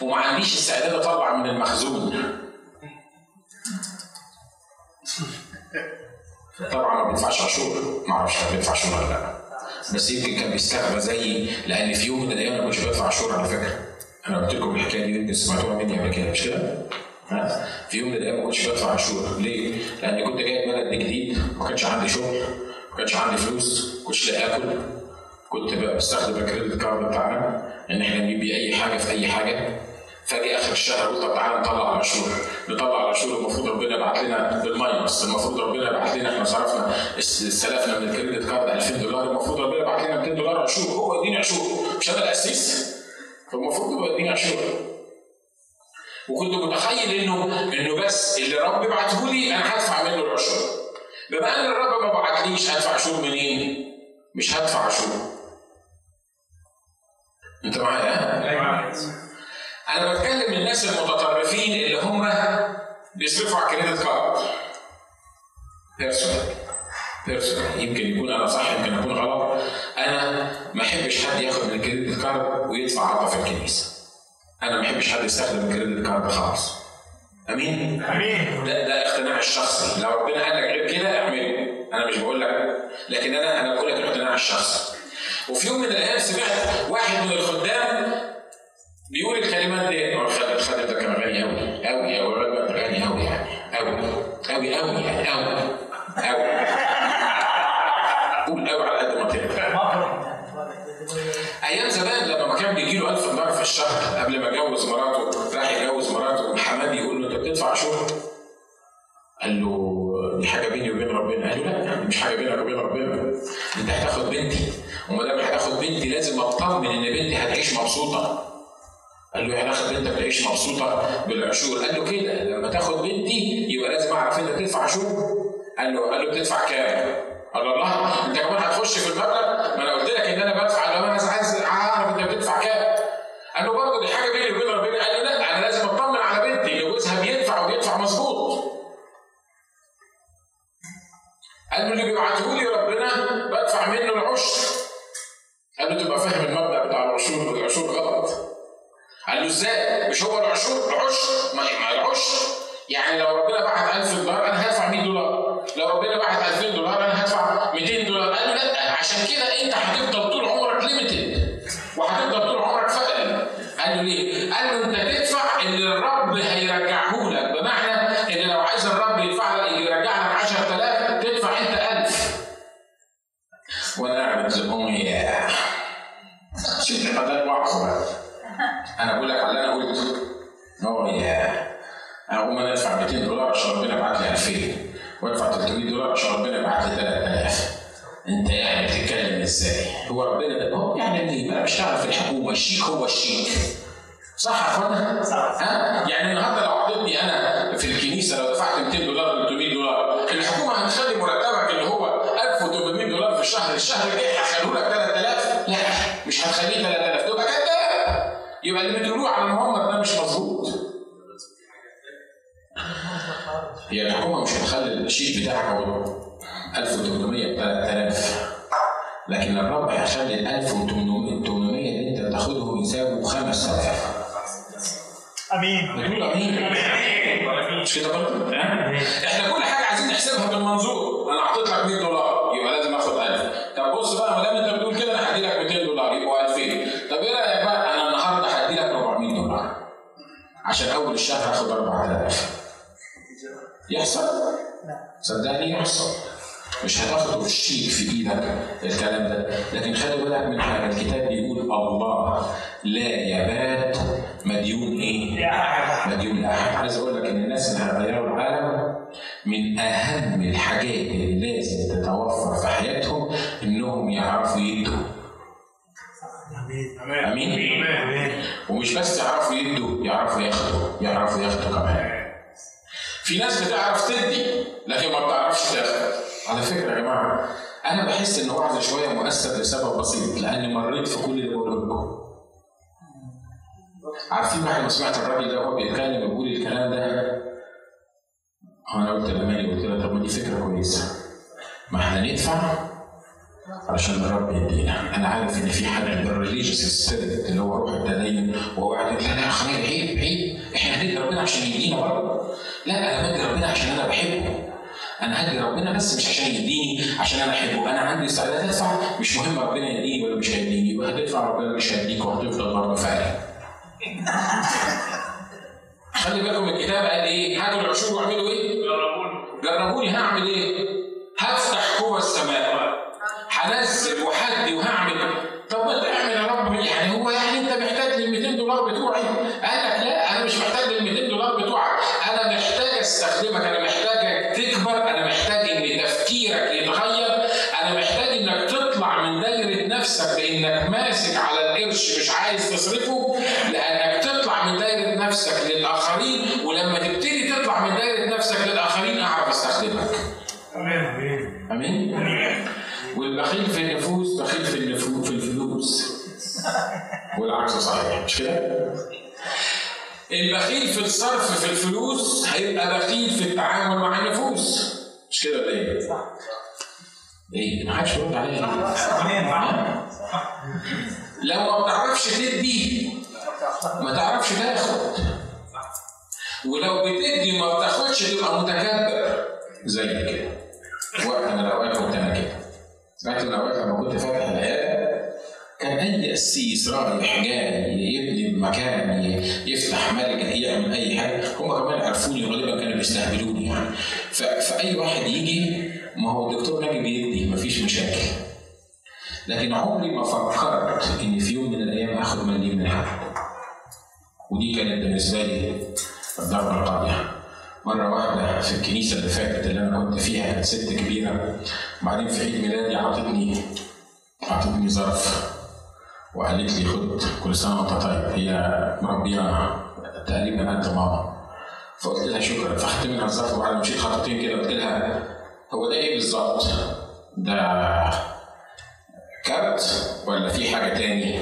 وما عنديش استعداد اطلع من المخزون. طبعا ما بيدفعش عشور ما أعرفش كان بيدفع عشور ولا لا بس يمكن كان بيستغرب زيي لأن في يوم من الأيام أنا ما كنتش بدفع عشور على فكرة أنا قلت لكم الحكاية دي يمكن سمعتوها مني قبل كده مش كده؟ في يوم من الأيام ما كنتش بدفع عشور ليه؟ لأن كنت جاي بلد جديد ما كانش عندي شغل ما كانش عندي فلوس ما كنتش لاقي أكل. كنت بستخدم ال credit card بتاعنا إن إحنا نجيب أي حاجة في أي حاجة. فاجي آخر الشهر قلت طب تعالى نطلع العشور نطلع العشور المفروض ربنا يبعت لنا بال minus. المفروض ربنا يبعت لنا إحنا صرفنا استلفنا من ال credit card 2000 دولار. المفروض ربنا يبعت لنا 200 دولار عشور هو يديني عشور مش أنا القسيس فالمفروض هو يديني عشور وكنت متخيل انه إنه بس اللي رب يبعته لي أنا هدفع منه العشور بما أن الرب ما بعتليش هدفع عشور منين؟ مش هدفع عشور أنت معايا؟ أيوه أنا بتكلم الناس المتطرفين اللي هم بيصرفوا على credit card personal personal يمكن يكون أنا صح يمكن أكون غلط. أنا ما أحبش حد ياخد من الكريدت كارد ويدفع عطا في الكنيسة. أنا ما احبش حد يستخدم الكريدت كارد خالص أمين؟ أمين. ده ده اقتناع الشخصي. لو ربنا قال لك غير كده اعمله. أنا مش بقول لك. لكن أنا أنا بقول لك الاقتناع الشخصي. وفي يوم من الأيام سمعت واحد من الخدام بيقول الكلمات دي. هو الخادم ده كان غني قوي قوي قوي الراجل غني قوي يعني. قوي قوي قوي يعني. قوي قوي قول قوي على قد ما تقدر أيام زمان لما ما كان بيجي له 1000 دولار في الشهر قبل ما يجوز مراته راح يجوز مراته. حماد يقول له أنت بتدفع عشور قال له دي حاجة بيني وبين ربنا. قال له لا مش حاجة بينك وبين ربنا. أنت هتاخد بنتي. وما دام هتاخد بنتي لازم أطمن إن بنتي هتعيش مبسوطة. قال له يعني أخد بنتك تعيش مبسوطة بالعشور. قال له كده لما تاخد بنتي يبقى لازم أعرف انت بتدفع عشور قال له قال له بتدفع كام؟ قال له الله أنت كمان هتخش في المبلغ؟ ما أنا قلت لك إن أنا بدفع لو أنا قال له اللي بيبعته لي ربنا بدفع منه العشر. قال له تبقى فاهم المبدأ بتاع العشور العشور غلط. قال له إزاي؟ مش هو العشور العشر؟ ما ما العشر؟ يعني لو ربنا بعت 1000 دولار أنا هدفع 100 دولار. لو ربنا بعت 2000 دولار أنا هدفع 200 دولار. قال له لا عشان كده أنت هتفضل طول عمرك ليميتد وهتفضل طول عمرك فقري. قال له ليه؟ قال له أنت تدفع اللي الرب هيرجعه يا شوف ده الوعظ بقى أنا بقول لك على اللي أنا قلته هو يا أنا اقوم أنا ادفع 200 دولار عشان ربنا يبعت لي 2000 وادفع 300 دولار عشان ربنا يبعت لي 3000 أنت يعني بتتكلم إزاي؟ هو ربنا ده هو يعني إيه؟ أنا بشتغل في الحكومة الشيك هو الشيك صح يا أخوانا؟ صح. ها؟ يعني النهارده لو عطيتني أنا في الكنيسة لو دفعت 200 دولار 300 دولار الشهر الشهر الجاي هخليه لك 3000 لا مش هتخليه 3000 تبقى كده. يبقى اللي بتقولوه على محمد ده مش مظبوط. هي الحكومة مش هتخلي الشيك بتاعك هو 1800 ب 3000 لكن الرب هيخلي ال 1800 اللي أنت بتاخدهم يساووا 5000 آمين. بتقول آمين. مش كده برضه؟ إحنا كل حاجة عايزين نحسبها بالمنظور. أنا حطيت لك 100 دولار. عشان أول الشهر هاخد 4000 يحصل؟ صدقني يحصل. مش هتاخده في الشيك في إيدك الكلام ده. لكن خلي بالك من حاجة الكتاب بيقول الله لا يبات مديون إيه؟ مديون لاحد عايز أقول لك إن الناس اللي هيغيروا العالم من أهم الحاجات اللي لازم تتوفر في حياتهم إنهم يعرفوا يدوا. آمين. آمين. ومش بس يعرفوا يدوا يعرفوا ياخدوا يعرفوا ياخدوا كمان. في ناس بتعرف تدي لكن ما بتعرفش تاخد. على فكرة يا جماعة أنا بحس إن وعظ شوية مؤثر لسبب بسيط لأني مريت في كل اللي بقوله لكم. عارفين بعد ما سمعت الراجل ده وهو بيتكلم ويقول الكلام ده؟ أنا قلت لماني قلت له طب ما دي فكرة كويسة. ما إحنا ندفع علشان الرب يدينا. أنا عارف إن في حد الريليجيوس ستيريت اللي هو روح التدين وهو قاعد يقول لا لا خليل عيب عيب إحنا هندي ربنا عشان يدينا برضه. لا أنا بدي ربنا عشان أنا بحبه. أنا هدي ربنا بس مش عشان يديني عشان أنا أحبه. أنا عندي استعداد ادفع مش مهم ربنا يديني ولا مش هيديني. يبقى هتدفع ربنا مش هيديك وهتفضل برضه فعلا. خلي بالكم الكتاب قال إيه؟ هاتوا العشور وأعملوا إيه؟ جربوني. هعمل إيه؟ هفتح قوى السماء. هنزل وهدي وهعمل. طب ما تعمل يا رب. يعني هو يعني أنت محتاج لل 200 دولار بتوعي؟ قال لا أنا مش محتاج لل 200 دولار بتوعك. أنا محتاج أستخدمك أنا محتاجك تكبر. أنا محتاج إن تفكيرك يتغير. أنا محتاج إنك تطلع من دايرة نفسك بإنك ماسك على القرش مش عايز تصرفه. والبخيل في النفوس بخيل في النفوس في الفلوس والعكس صحيح مش كده؟ البخيل في الصرف في الفلوس هيبقى بخيل في التعامل مع النفوس مش كده ولا إيه؟ صح إيه؟ ما حدش يرد عليا؟ لو ما بتعرفش تدي ما تعرفش تاخد ولو بتدي وما بتاخدش تبقى متكبر زي كده وقت من الأوقات كنت أنا كده وقت من الاوقات لما كنت فاتح العياده كان أي قسيس رايح جاي يبني مكان يفتح ملجا يعمل أي حاجة. هم كمان عرفوني غالبا كانوا بيستهبلوني يعني. فأي واحد يجي ما هو الدكتور ناجي بيدي مفيش مشاكل. لكن عمري ما فكرت إن في يوم من الأيام آخد مليم من حد ودي كانت بالنسبة لي الضربه القاضيه مرة واحدة في الكنيسة اللي فاتت اللي أنا كنت فيها كانت ست كبيرة. بعدين في عيد ميلادي عطتني عطتني ظرف وقالت لي خد كل سنة وأنت طيب هي مربية تقريبا قد ماما. فقلت لها شكرا فاخدت منها الظرف وبعد ما مشيت خطوتين كده قلت لها هو ده إيه بالظبط؟ ده كارت ولا في حاجة تاني؟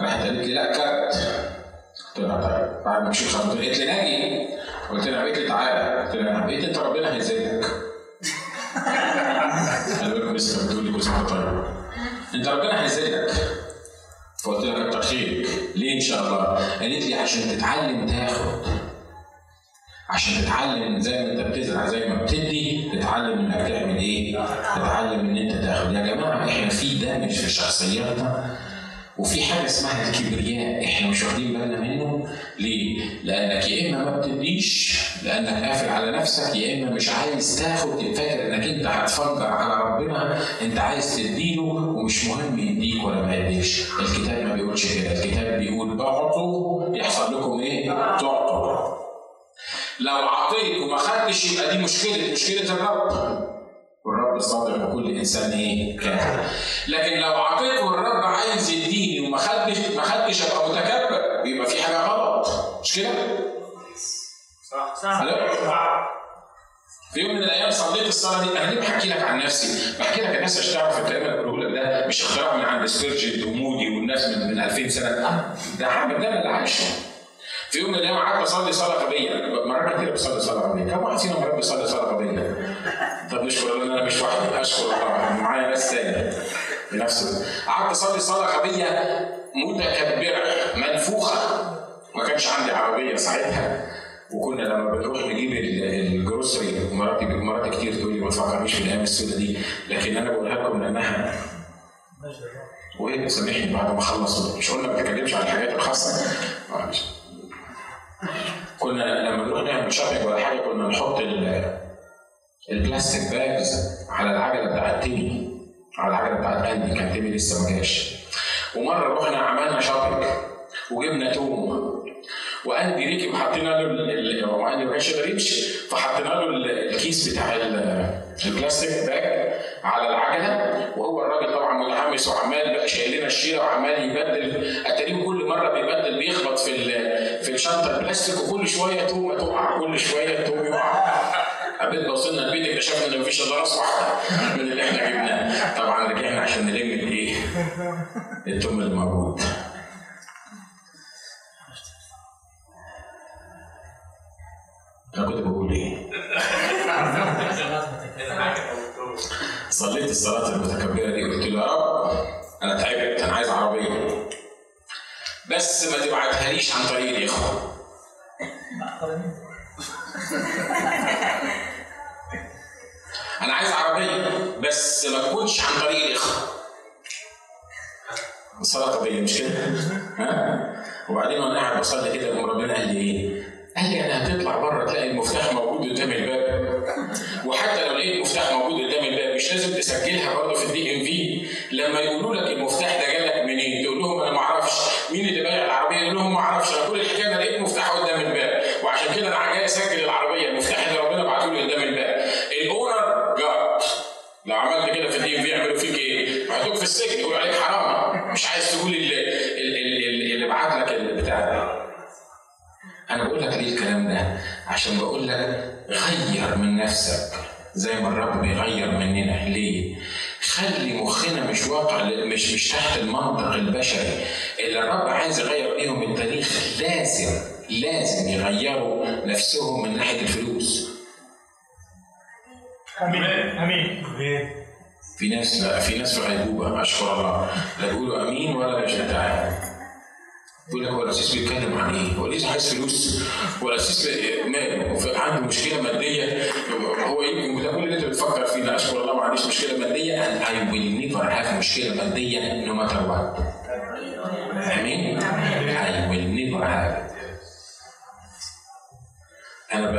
راحت قالت لي لا كارت. قلت لها طيب. بعد ما مشيت خطوتين قالت لي ناجي. قلت لها لي تعالى قلت لها بقيت انت ربنا هيزيدك خلي بالكم لسه بتقول لي كل طيب. انت ربنا هيزيدك فقلت لها كتر خيرك ليه إن شاء الله؟ قالت لي عشان تتعلم تاخد. عشان تتعلم زي ما أنت بتزرع زي ما بتدي تتعلم إنك تعمل إيه؟ تتعلم إن أنت تاخد. يا جماعة إحنا في دمج في شخصياتنا. وفي حاجة اسمها الكبرياء. إحنا مش واخدين بالنا منه. ليه؟ لأنك يا إما ما بتديش لأنك قافل على نفسك يا إما مش عايز تاخد فاكر إنك أنت هتفجر على ربنا. أنت عايز تديله ومش مهم يديك ولا ما يديش الكتاب ما بيقولش كده. الكتاب بيقول اعطوا يحصل لكم إيه؟ تعطوا. لو عطيت وما خدتش يبقى دي مشكلة. مشكلة الرب. صادق وكل إنسان إيه؟ كامل لكن لو عطيت والرب عايز يديني وما خدتش ما خدتش ابقى متكبر يبقى في حاجة غلط. مش كده؟ صح صح. في يوم من الأيام صليت الصلاة دي أنا ليه بحكي لك عن نفسي؟ بحكي لك الناس عشان تعرف الكلام اللي بقوله لك ده مش اختراع من عند سبيرجن ومودي والناس من من 2000 سنة. ده عامل ده أنا اللي عايشة. في يوم من الأيام قعدت أصلي صلاة غبية. مرات كتير بصلي صلاة غبية. كم واحد فينا مرات بيصلي صلاة غبية؟ طب أنا مش وحدي اشكر الله معايا ناس تاني؟ بنفس قعدت أصلي صلاة غبية متكبرة منفوخة. ما كانش عندي عربية ساعتها. وكنا لما بنروح نجيب الجروسري مراتي مراتي كتير تقول لي ما تفكرنيش في الأيام السوداء دي. لكن أنا بقولها لكم لأنها وايه سامحني بعد ما أخلص. مش قلنا ما بتتكلمش عن الحاجات الخاصة. كنا لما نروح نعمل shopping ولا حاجة كنا نحط ال plastic bags على العجلة بتاعت تيمي على العجلة بتاعت قلبي كان تيمي لسه ما جاش. ومرة رحنا عملنا shopping وجبنا توم. وقلبي ركب حطينا له وقلبي ما كانش يمشي فحطينا له الكيس بتاع ال plastic bag على العجلة. وهو الراجل طبعا متحمس وعمال بقى شايل لنا الشيله وعمال يبدل. اتاريه كل مرة بيبدل بيخبط في في الشنطة البلاستيك وكل شوية تومه تقع كل شوية توم يقع. قبل ما وصلنا البيت اكتشفنا ان مفيش الا راس واحدة من اللي إحنا جبناه طبعا رجعنا عشان نلم الإيه؟ التوم اللي موجود أنا كنت بقول إيه؟ صليت الصلاة المتكبرة دي قلت له يا رب أنا تعبت أنا عايز عربية. بس ما تبعتهاليش عن طريق الإخوة. عايز عربية بس ما تكونش عن طريق الإخوة. الصلاة طبيعية مش كده؟ ها؟ وبعدين وأنا قاعد بصلي كده ربنا قال لي إيه؟ قال لي أنا هتطلع بره تلاقي المفتاح موجود قدام الباب. وحتى لو لقيت المفتاح موجود قدام الباب مش لازم تسجلها برضه في الدي ام في لما يقولوا لك المفتاح ده جالك منين؟ تقول لهم أنا ما أعرفش. مين اللي بايع العربية؟ يقول لهم ما أعرفش. أنا كل الحكاية أنا لقيت مفتاح قدام الباب وعشان كده أنا جاي اسجل العربيه المفتاح اللي ربنا بعته لي قدام الباب ال owner God لو عملت كده في ال DMV يعملوا فيك إيه؟ يحطوك في السجن يقول عليك حرام مش عايز تقول اللي, بعت لك البتاع ده أنا بقول لك ليه الكلام ده؟ عشان بقول لك غير من نفسك زي ما الرب بيغير مننا ليه؟ خلي مخنا مش واقع مش مش تحت المنطق البشري اللي الرب عايز يغير بيهم التاريخ لازم لازم يغيروا نفسهم من ناحية الفلوس. آمين. آمين. في ناس لا في ناس في غيبوبه اشكر الله. لا بيقولوا آمين ولا مش تعالى يقول لك هو الاسيس بيتكلم عن إيه؟ هو ليه عايز فلوس؟ هو ال assist ماله؟ عنده مشكلة مادية. هو يمكن ده كل اللي انت بتفكر فيه ده أشكر الله ما عنديش مشكلة مادية. I will never have مشكلة مادية no matter what. آمين؟ I will never have أنا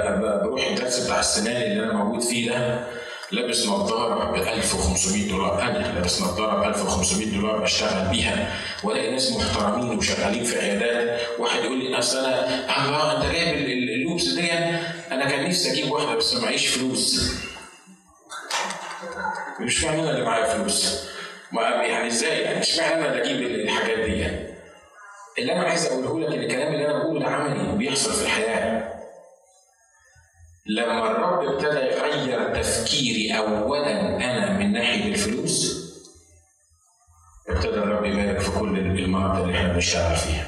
بروح الدرس بتاع السنان اللي أنا موجود فيه ده لابس نظارة ب 1500 دولار. أنا لابس نظارة ب 1500 دولار بشتغل بيها. وألاقي ناس محترمين وشغالين في عيادات. واحد يقول لي أصل أنا الله أنت جايب اللوبس دي أنا كان نفسي أجيب واحدة بس معيش فلوس. مش معنى أنا اللي معايا فلوس. ما يعني إزاي؟ يعني مش معنى أنا اللي أجيب الحاجات دي اللي أنا عايز أقوله لك ان الكلام اللي أنا بقوله ده عملي وبيحصل في الحياة. لما الرب ابتدى يغير تفكيري اولا أنا من ناحية الفلوس ابتدى الرب يبارك في كل المناطق اللي إحنا بنشتغل فيها.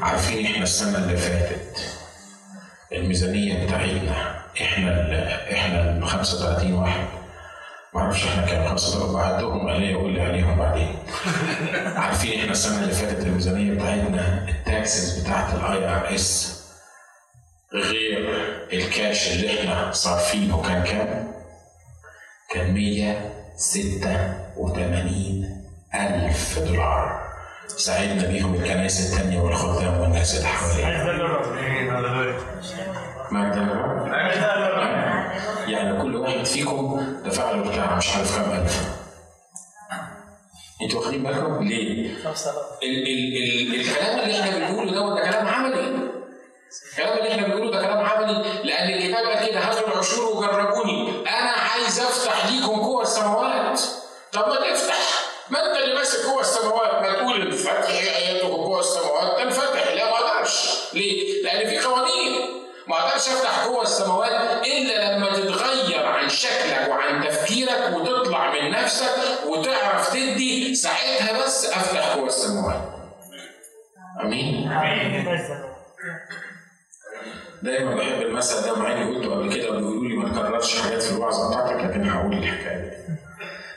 عارفين إحنا السنة اللي فاتت الميزانية بتاعتنا إحنا ال إحنا ال 35 واحد. ما أعرفش إحنا كام 35 بعدهم عليا يقول لي عليهم بعدين. عارفين إحنا السنة اللي فاتت الميزانية بتاعتنا ال taxes بتاعت ال IRS غير الكاش اللي إحنا صارفينه كان كام؟ كان 186 ألف دولار. ساعدنا بيهم الكنائس التانية والخدام والناس اللي حوالينا. مجد يعني كل واحد فيكم دفع له بتاع مش عارف كام ألف. أنتوا واخدين بالكم؟ ليه؟ ال ال ال الكلام اللي إحنا بنقوله ده كلام عملي. الكلام اللي إحنا بنقوله ده كلام عملي لأن الكتاب قال كده هاتوا العشور وجربوني. أنا عايز أفتح ليكم قوى السماوات طب ما تفتح. ما أنت اللي ماسك قوى السماوات ما تقول الفتح اياته قوى السماوات تنفتح لا ما أقدرش. ليه؟ لأن في قوانين. ما أقدرش أفتح قوى السماوات إلا لما تتغير عن شكلك وعن تفكيرك وتطلع من نفسك وتعرف تدي. ساعتها بس أفتح قوى السماوات آمين. دايما بحب المثل ده مع إني قلته قبل كده وبيقولوا لي ما تكررش حاجات في الوعظه بتاعتك لكن هقول الحكاية. دي.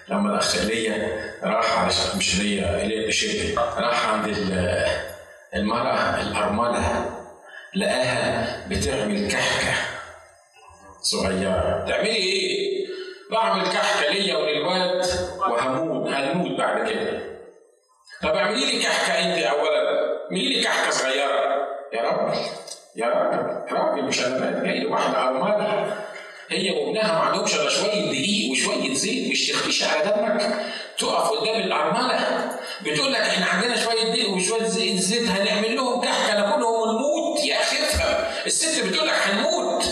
لما الأخ ايليا راح على مش بشبه راح عند المرأة الأرملة لقاها بتعمل كحكة صغيرة. بتعملي إيه؟ بعمل كحكة ليا وللولد وهموت هنموت بعد كده. طب اعملي لي كحكة أنت اولا. اعملي لي كحكة صغيرة. يا رب. يا راجل راجل مش أنا جاي واحدة ارمله هي وابنها ما عندهمش الا شوية دقيق وشوية زيت مش تخفيش على دمك. تقف قدام الأرملة. بتقول لك إحنا عندنا شوية دقيق وشوية زيت, زيت هنعمل لهم كحكة ناكلهم ونموت يا أخي. افهم الست بتقول لك هنموت.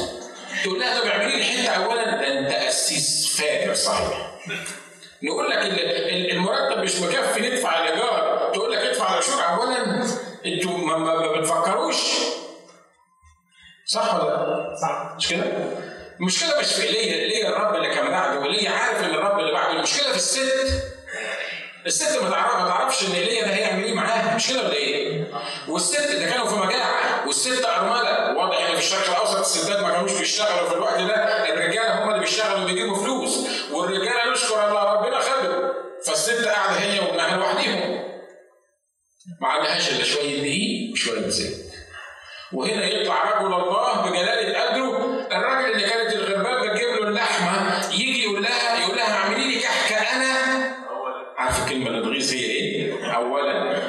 تقول لها طب اعملي لي حتة اولا. ده أنت قسيس فاجر صحيح. نقول لك المرتب مش مكفي ندفع الإيجار. تقول لك ادفع العشور اولا. أنتوا ما بتفكروش؟ صح ولا لا؟ صح مش كده؟ المشكلة مش في ايليا، ايليا الرب اللي كان بعده، وايليا عارف إن الرب اللي بعده، المشكلة في الست. الست ما تعرف ما تعرفش إن ايليا ده هيعمل إيه معاها، مش كده ولا إيه؟ والست ده كانوا في مجاعة، والست أرملة، واضح إن في الشرق الأوسط الستات ما كانوش بيشتغلوا في الوقت ده، الرجالة هم اللي بيشتغلوا وبيجيبوا فلوس، والرجالة نشكر الله ربنا خدوا، فالست قاعدة هي وابنها لوحديهم. ما عندهاش إلا شوية دقيق وشوية زيت. وهنا يطلع رجل الله بجلالة قدره. الراجل اللي كانت الغربان بتجيب له اللحمة يجي يقول لها يقول لها اعملي لي كحكة أنا. عارف الكلمة اللي تغيظ هي إيه؟ أولا.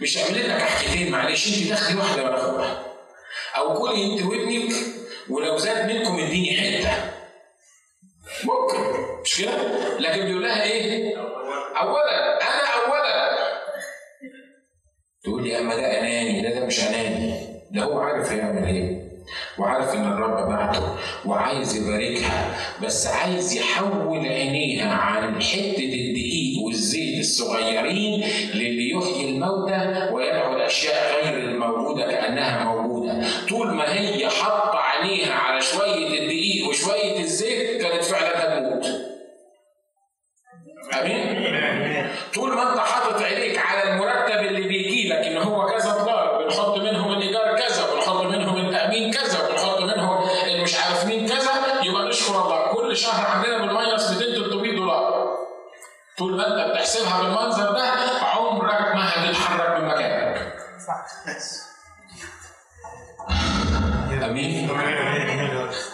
مش اعملي لنا كحكتين معلش أنت تاخدي واحدة وأنا آخدها أو كلي أنت وابنك ولو زاد منكم اديني حتة. ممكن مش كده؟ تقول لي أما ده أناني ده ده مش أناني. ده هو عارف هيعمل إيه. وعارف إن الرب بعته وعايز يباركها بس عايز يحول عينيها عن حتة الدقيق والزيت الصغيرين للي يحيي الموتى ويدعو الأشياء غير الموجودة كأنها موجودة. طول ما هي حاطة عينيها على شوية الدقيق وشوية الزيت كانت فعلا هتموت آمين. طول ما أنت حاطط عينيك على المرتب بتحسبها بالمنظر ده عمرك ما هتتحرك من مكانك امين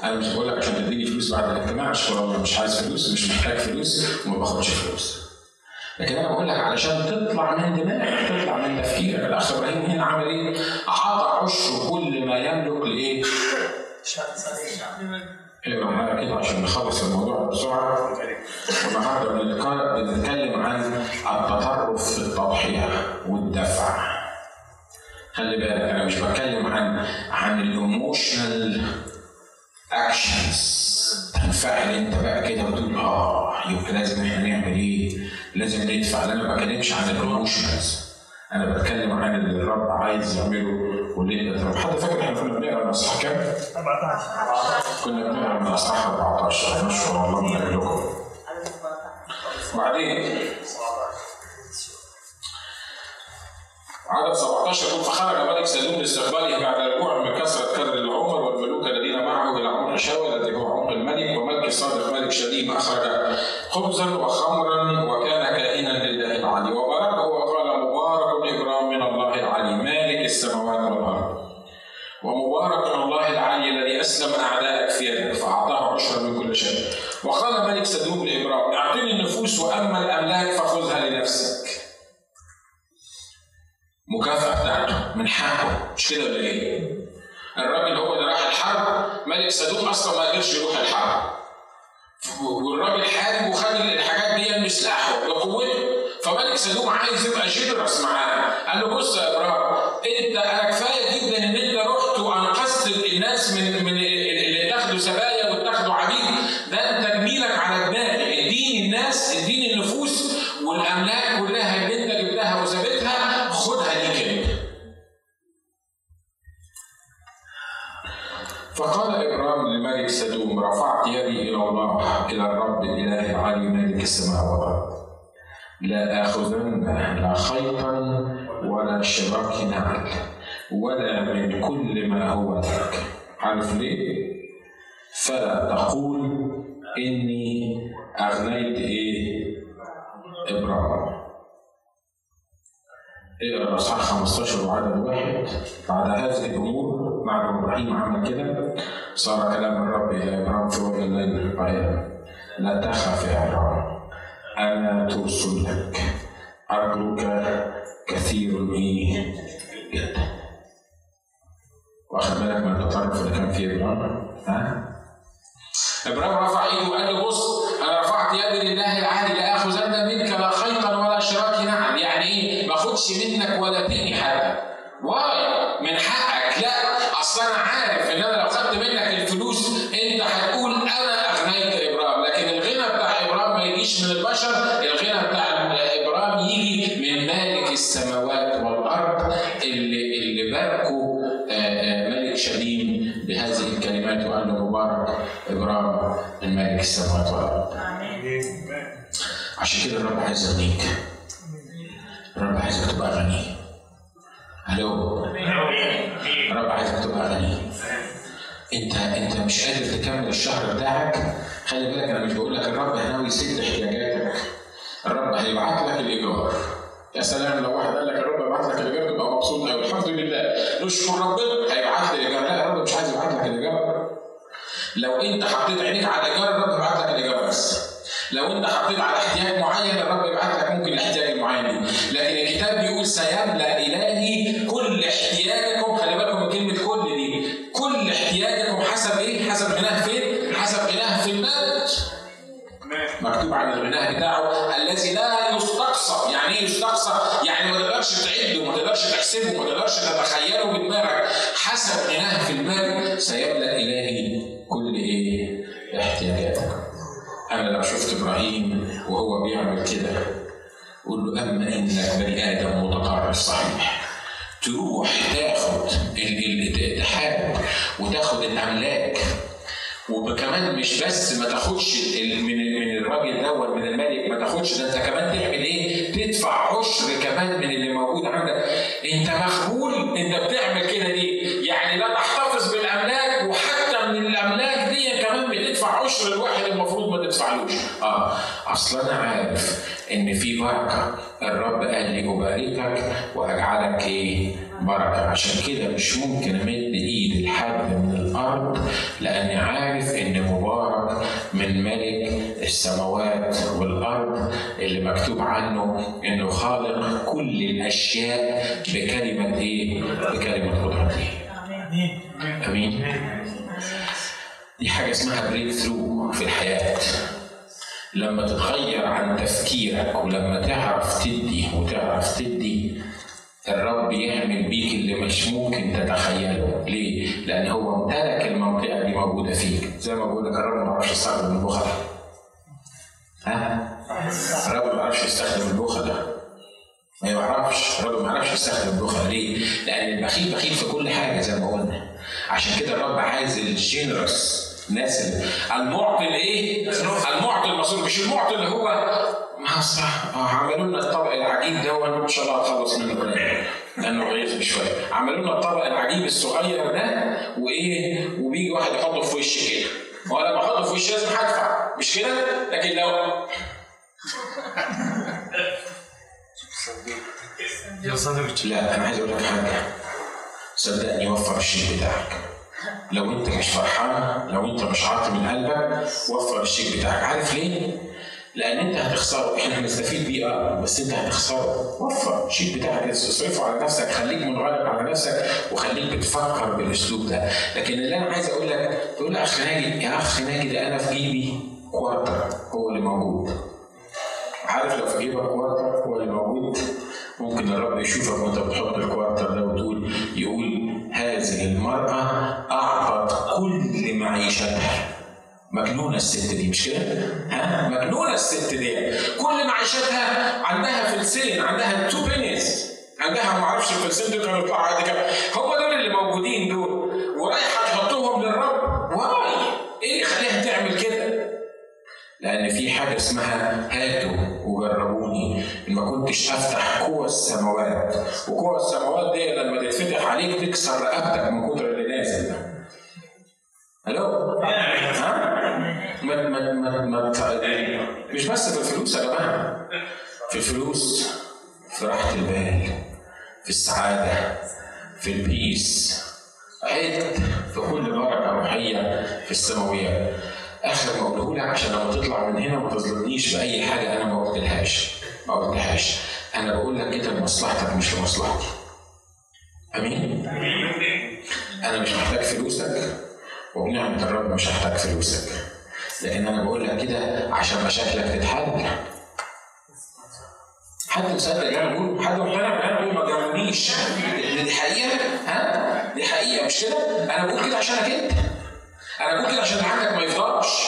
أنا مش بقول لك عشان تديني فلوس بعد الاجتماع اشكر الله مش عايز فلوس مش محتاج فلوس وما باخدش فلوس لكن أنا بقول لك علشان تطلع من دماغك تطلع من تفكيرك الاخ إبراهيم هنا عمل إيه؟ اعطى عشر كل ما يملك لايه؟ اقرا معايا كده عشان نخلص الموضوع بسرعة. والنهاردة بنتكلم عن التطرف في التضحية والدفع. خلي بالك أنا مش بتكلم عن عن ال emotional actions تنفعل أنت بقى كده وتقول آه يبقى لازم إحنا نعمل إيه؟ لازم ندفع. أنا ما بتكلمش عن الايموشنز أنا بتكلم عن اللي الرب عايز يعمله وليه بتعمل حد فاكر إحنا كنا بنقرأ من أصحاح كام؟ 14 كنا بنقرأ من أصحاح 14 نشكر الله من اجلكم وبعدين؟ عدد 17 يقول فخرج ملك سلوم لاستقباله بعد رجوع من كثرة كدر العمر والملوك الذين معه إلى عمق شاوى الذي هو عمق الملك وملك الصادق ملك شديد اخرج خبزا وخمرا وكان اسلم أعدائك في يدك فاعطاه عشرا من كل شيء. وقال ملك سدوم لإبراهيم أعطني النفوس وأما الأملاك فخذها لنفسك. مكافأة بتاعته من حقه. مش كده ولا إيه؟ الراجل هو اللي راح الحرب. ملك سدوم أصلا ما قدرش يروح الحرب. والراجل حارب وخد الحاجات دي بسلاحه بقوته فملك سدوم عايز يبقى جنرس معاه. قال له بص يا إبراهيم أنت أنا كفاية جدا إن أنت رحت وأنقذت الناس من من رفعت يدي إلى الله إلى الرب الإله العلي مالك السماء والارض لا آخذن لا خيطا ولا شراك نعل ولا من كل ما هو لك عارف ليه؟ فلا تقول إني أغنيت إيه؟ إبراهيم اقرا الاصحاح 15 وعدد واحد. بعد هذه الأمور بعد إبراهيم عمل كده صار كلام الرب إلى إبراهيم في وجه الليل. قائلا لا تخف يا إبراهيم. أنا ترسل لك أرجوك كثير إيه جدا واخد بالك من التطرف اللي كان فيه إبراهيم؟ ها؟ إبراهيم رفع إيده وقال له بص أنا رفعت يدي لله العالي عشان كده الرب عايز يغنيك. الرب عايزك تبقى غني. ألو. الرب عايزك تبقى غني. انت انت مش قادر تكمل الشهر بتاعك. خلي بالك أنا مش بقول لك الرب ناوي يسد احتياجاتك. الرب هيبعت لك الإيجار. يا سلام لو واحد قال لك الرب يبعت لك الإيجار تبقى مبسوط قوي الحمد لله. نشكر ربنا هيبعت لي الإيجار. لا الرب مش عايز يبعت لك الإيجار. لو انت حطيت عينيك على الإيجار الرب يبعت لك الإيجار بس. لو انت حطيت على احتياج معين الرب يبعت لك ممكن الاحتياج المعين لكن الكتاب بيقول سيملأ إلهي كل احتياجكم. خلي بالكم من كلمة كل دي. كل احتياجكم حسب إيه؟ حسب غناه فين؟ حسب غناه في المجد مكتوب عن الغناء بتاعه الذي لا يستقصى يعني إيه يستقصى يعني ما تقدرش تعده ما تقدرش تحسبه ما تقدرش تتخيله بدماغك حسب غناه في المجد سيملأ إلهي شفت إبراهيم وهو بيعمل كده. قول له اما أنك بني آدم متقرب؟ صحيح. تروح تاخد تحارب وتاخد الأملاك. وكمان مش بس ما تاخدش من من الراجل دوت من الملك ما تاخدش ده أنت كمان تعمل إيه؟ تدفع عشر كمان من اللي موجود عندك. أنت مخبول أنت بتعمل كده ليه؟ يعني لا تحتفظ بالأملاك وحتى من الأملاك دي كمان بتدفع عشر الواحد المفروض ما تدفعلوش. آه اصل أنا عارف إن في بركة الرب قال لي أباركك وأجعلك إيه؟ بركة عشان كده مش ممكن أمد ايدي لحد من الأرض لأني عارف إن مبارك من ملك السماوات والأرض اللي مكتوب عنه إنه خالق كل الأشياء بكلمة إيه؟ بكلمة قدرته. آمين. دي حاجة اسمها بريك ثرو في الحياة. لما تتغير عن تفكيرك ولما تعرف تدي وتعرف تدي الرب يعمل بيك اللي مش ممكن تتخيله، ليه؟ لأن هو امتلك المنطقة دي موجودة فيك، زي ما بقول لك الرب ما بيعرفش يستخدم البخل. ها؟ الرب ما بيعرفش يستخدم البخل ما يعرفش، الرب ما يعرفش يستخدم البخل، ليه؟ لأن البخيل بخيل في كل حاجة زي ما قلنا. عشان كده الرب عايز الجينرس الناس المعطي الايه؟ المعطي المصير مش المعطي اللي هو صح آه عملوا لنا الطبق العجيب ده إن شاء الله هخلص منه قليل لأنه غيظ شوية عملوا لنا الطبق العجيب الصغير ده وإيه؟ وبيجي واحد يحطه في وشي كده. وأنا لما أحطه في وشي لازم هدفع مش كده؟ لكن لو لا أنا عايز أقول لك حاجة. صدقني وفر الشيك بتاعك. لو انت مش فرحان لو انت مش عاطي من قلبك وفر الشيك بتاعك. عارف ليه؟ لأن انت هتخسره. إحنا هنستفيد بيه آه بس انت هتخسره. وفر الشيك بتاعك. اصرفه على نفسك. خليك منغلق على نفسك وخليك بتفكر بالأسلوب ده. لكن اللي أنا عايز أقول لك تقول اخ ناجي يا اخ ناجي ده أنا في جيبي quarter هو اللي موجود. عارف لو في جيبك quarter هو اللي موجود؟ ممكن الرب يشوفك وأنت بتحط ال quarter ده وتقول يقول هذه المرأة أعطت كل معيشتها. مجنونة الست دي مش كده؟ ها؟ مجنونة الست دي. كل معيشتها عندها فلسين عندها two pennies عندها ما أعرفش الفلسين دول كانوا يطلعوا عادي كده. هم دول اللي موجودين دول ورايحة تحطهم للرب واي إيه اللي يخليها تعمل كده؟ لأن في حاجة اسمها هاتوا وجربوني ما كنتش أفتح قوى السماوات وقوى السماوات دي لما تتفتح عليك تكسر رقبتك من كتر اللي نازل. ألو؟ ها؟ ما ما ما ما مش بس في الفلوس يا جماعة في الفلوس في راحة البال في السعادة في البيس عد في كل بركة روحية في السماويات اخر ما اقوله لك عشان لما تطلع من هنا ما تظلمنيش بأي حاجة أنا ما قلتلهاش. ما قلتهاش أنا بقول لك كده لمصلحتك مش لمصلحتي. أمين. أنا مش محتاج فلوسك وبنعمة الرب مش هحتاج فلوسك. لأن أنا بقول لك كده عشان مشاكلك تتحل. حد مصدق اللي أنا بقوله؟ حد مقتنع باللي أنا بقوله؟ ما جاوبنيش. دي حقيقة؟ ها؟ دي حقيقة مش كده؟ أنا بقول كده عشانك أنت. أنا بقول كده عشان عندك ما يفضلش.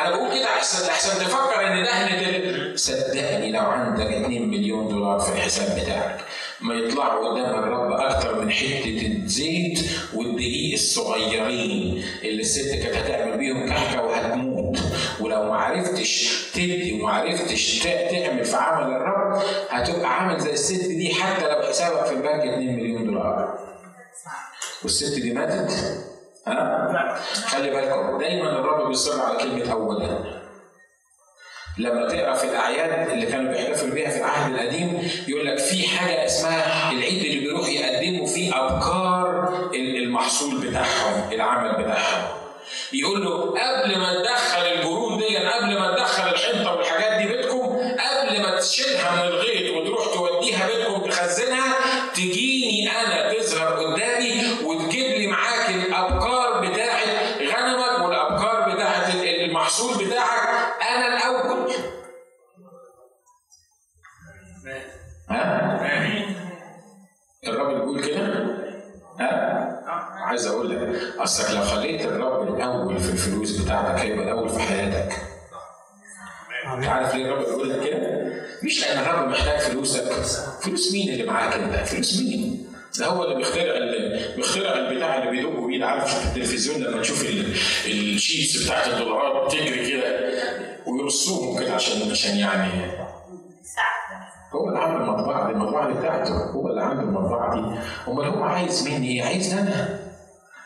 أنا بقول كده احسن احسن تفكر ان دهنة ال- صدقني لو عندك 2 مليون دولار في الحساب بتاعك ما يطلعوا قدام الرب أكتر من حتة الزيت والدقيق الصغيرين اللي الست كانت هتعمل بيهم كحكه وهتموت. ولو ما عرفتش تدي وما عرفتش تعمل في عمل الرب هتبقى عامل زي الست دي حتى لو حسابك في البنك 2 مليون دولار. والست دي ماتت؟ ها؟ خلي بالكم دايما الرب بيصر على كلمة اولا لما تقرأ في الأعياد اللي كانوا بيحتفلوا بيها في العهد القديم يقول لك في حاجة اسمها العيد اللي بيروح يقدموا فيه أبكار المحصول بتاعهم العمل بتاعهم يقول له قبل ما تدخل الجرون دي قبل ما تدخل الحنطه المحصول بتاعك أنا الأول. ها؟ الرب بيقول كده؟ ها؟ عايز أقول لك اصلك لو خليت الرب الأول في الفلوس بتاعتك هيبقى الأول في حياتك. انت عارف ليه الرب بيقول لك كده؟ مش لأن الرب محتاج فلوسك. فلوس مين اللي معاك أنت؟ فلوس مين؟ ده هو اللي بيخترع بيخترع البتاع اللي بيدقوا بيه. عارف في التلفزيون لما تشوف ال- الشيتس بتاعت الدولارات تجري كده ويرصوهم كده عشان عشان يعني هو اللي عامل المطبعة دي. المطبعة دي بتاعته. هو اللي عامل المطبعة دي. أمال هو عايز مني إيه؟ عايز أنا.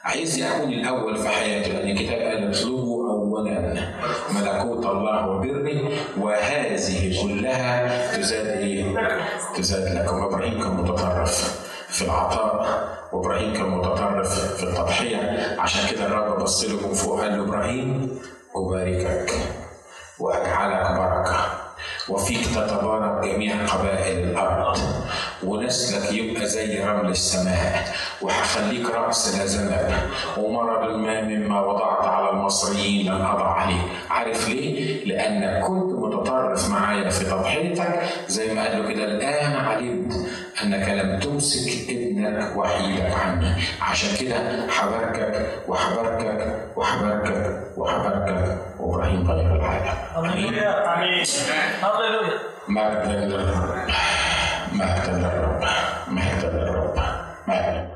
عايزني اكون الأول في حياتي لأن الكتاب قال اطلبوا اولا ملكوت الله وبره وهذه كلها تزاد إيه؟ تزاد لكم. أبراهيم كان متطرف. في العطاء وإبراهيم كان متطرف في التضحية. عشان كده الرب بص له من فوق قال له إبراهيم أباركك وأجعلك بركة. وفيك تتبارك جميع قبائل الأرض. ونسلك يبقى زي رمل السماء. وهخليك رأس لا ذنب ومرض الماء مما وضعت على المصريين لن أضع عليه عارف ليه؟ لانك كنت متطرف معايا في تضحيتك زي ما قال له كده الآن علمت أنك لم تمسك ابنك وحيدك عني. عشان كده حباركك وحباركك وحباركك وحباركك وابراهيم غير العالم هللويا. آمين. هللويا. مجدا للرب مجدا للرب مجدا للرب مجدا